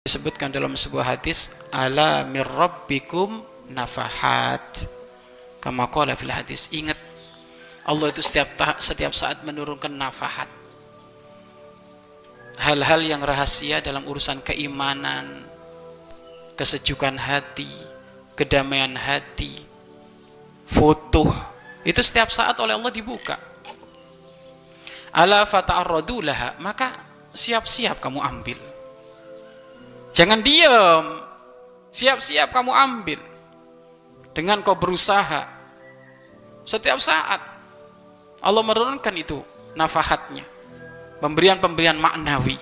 disebutkan dalam sebuah hadis ala mirrabbikum nafahat kama qala fil hadis ingat Allah itu setiap setiap saat menurunkan nafahat hal-hal yang rahasia dalam urusan keimanan kesejukan hati kedamaian hati foto itu setiap saat oleh Allah dibuka. Ala fata'arradu laha maka siap-siap kamu ambil jangan diam. Siap-siap kamu ambil. Dengan kau berusaha. Setiap saat. Allah menurunkan itu nafahatnya. Pemberian-pemberian maknawi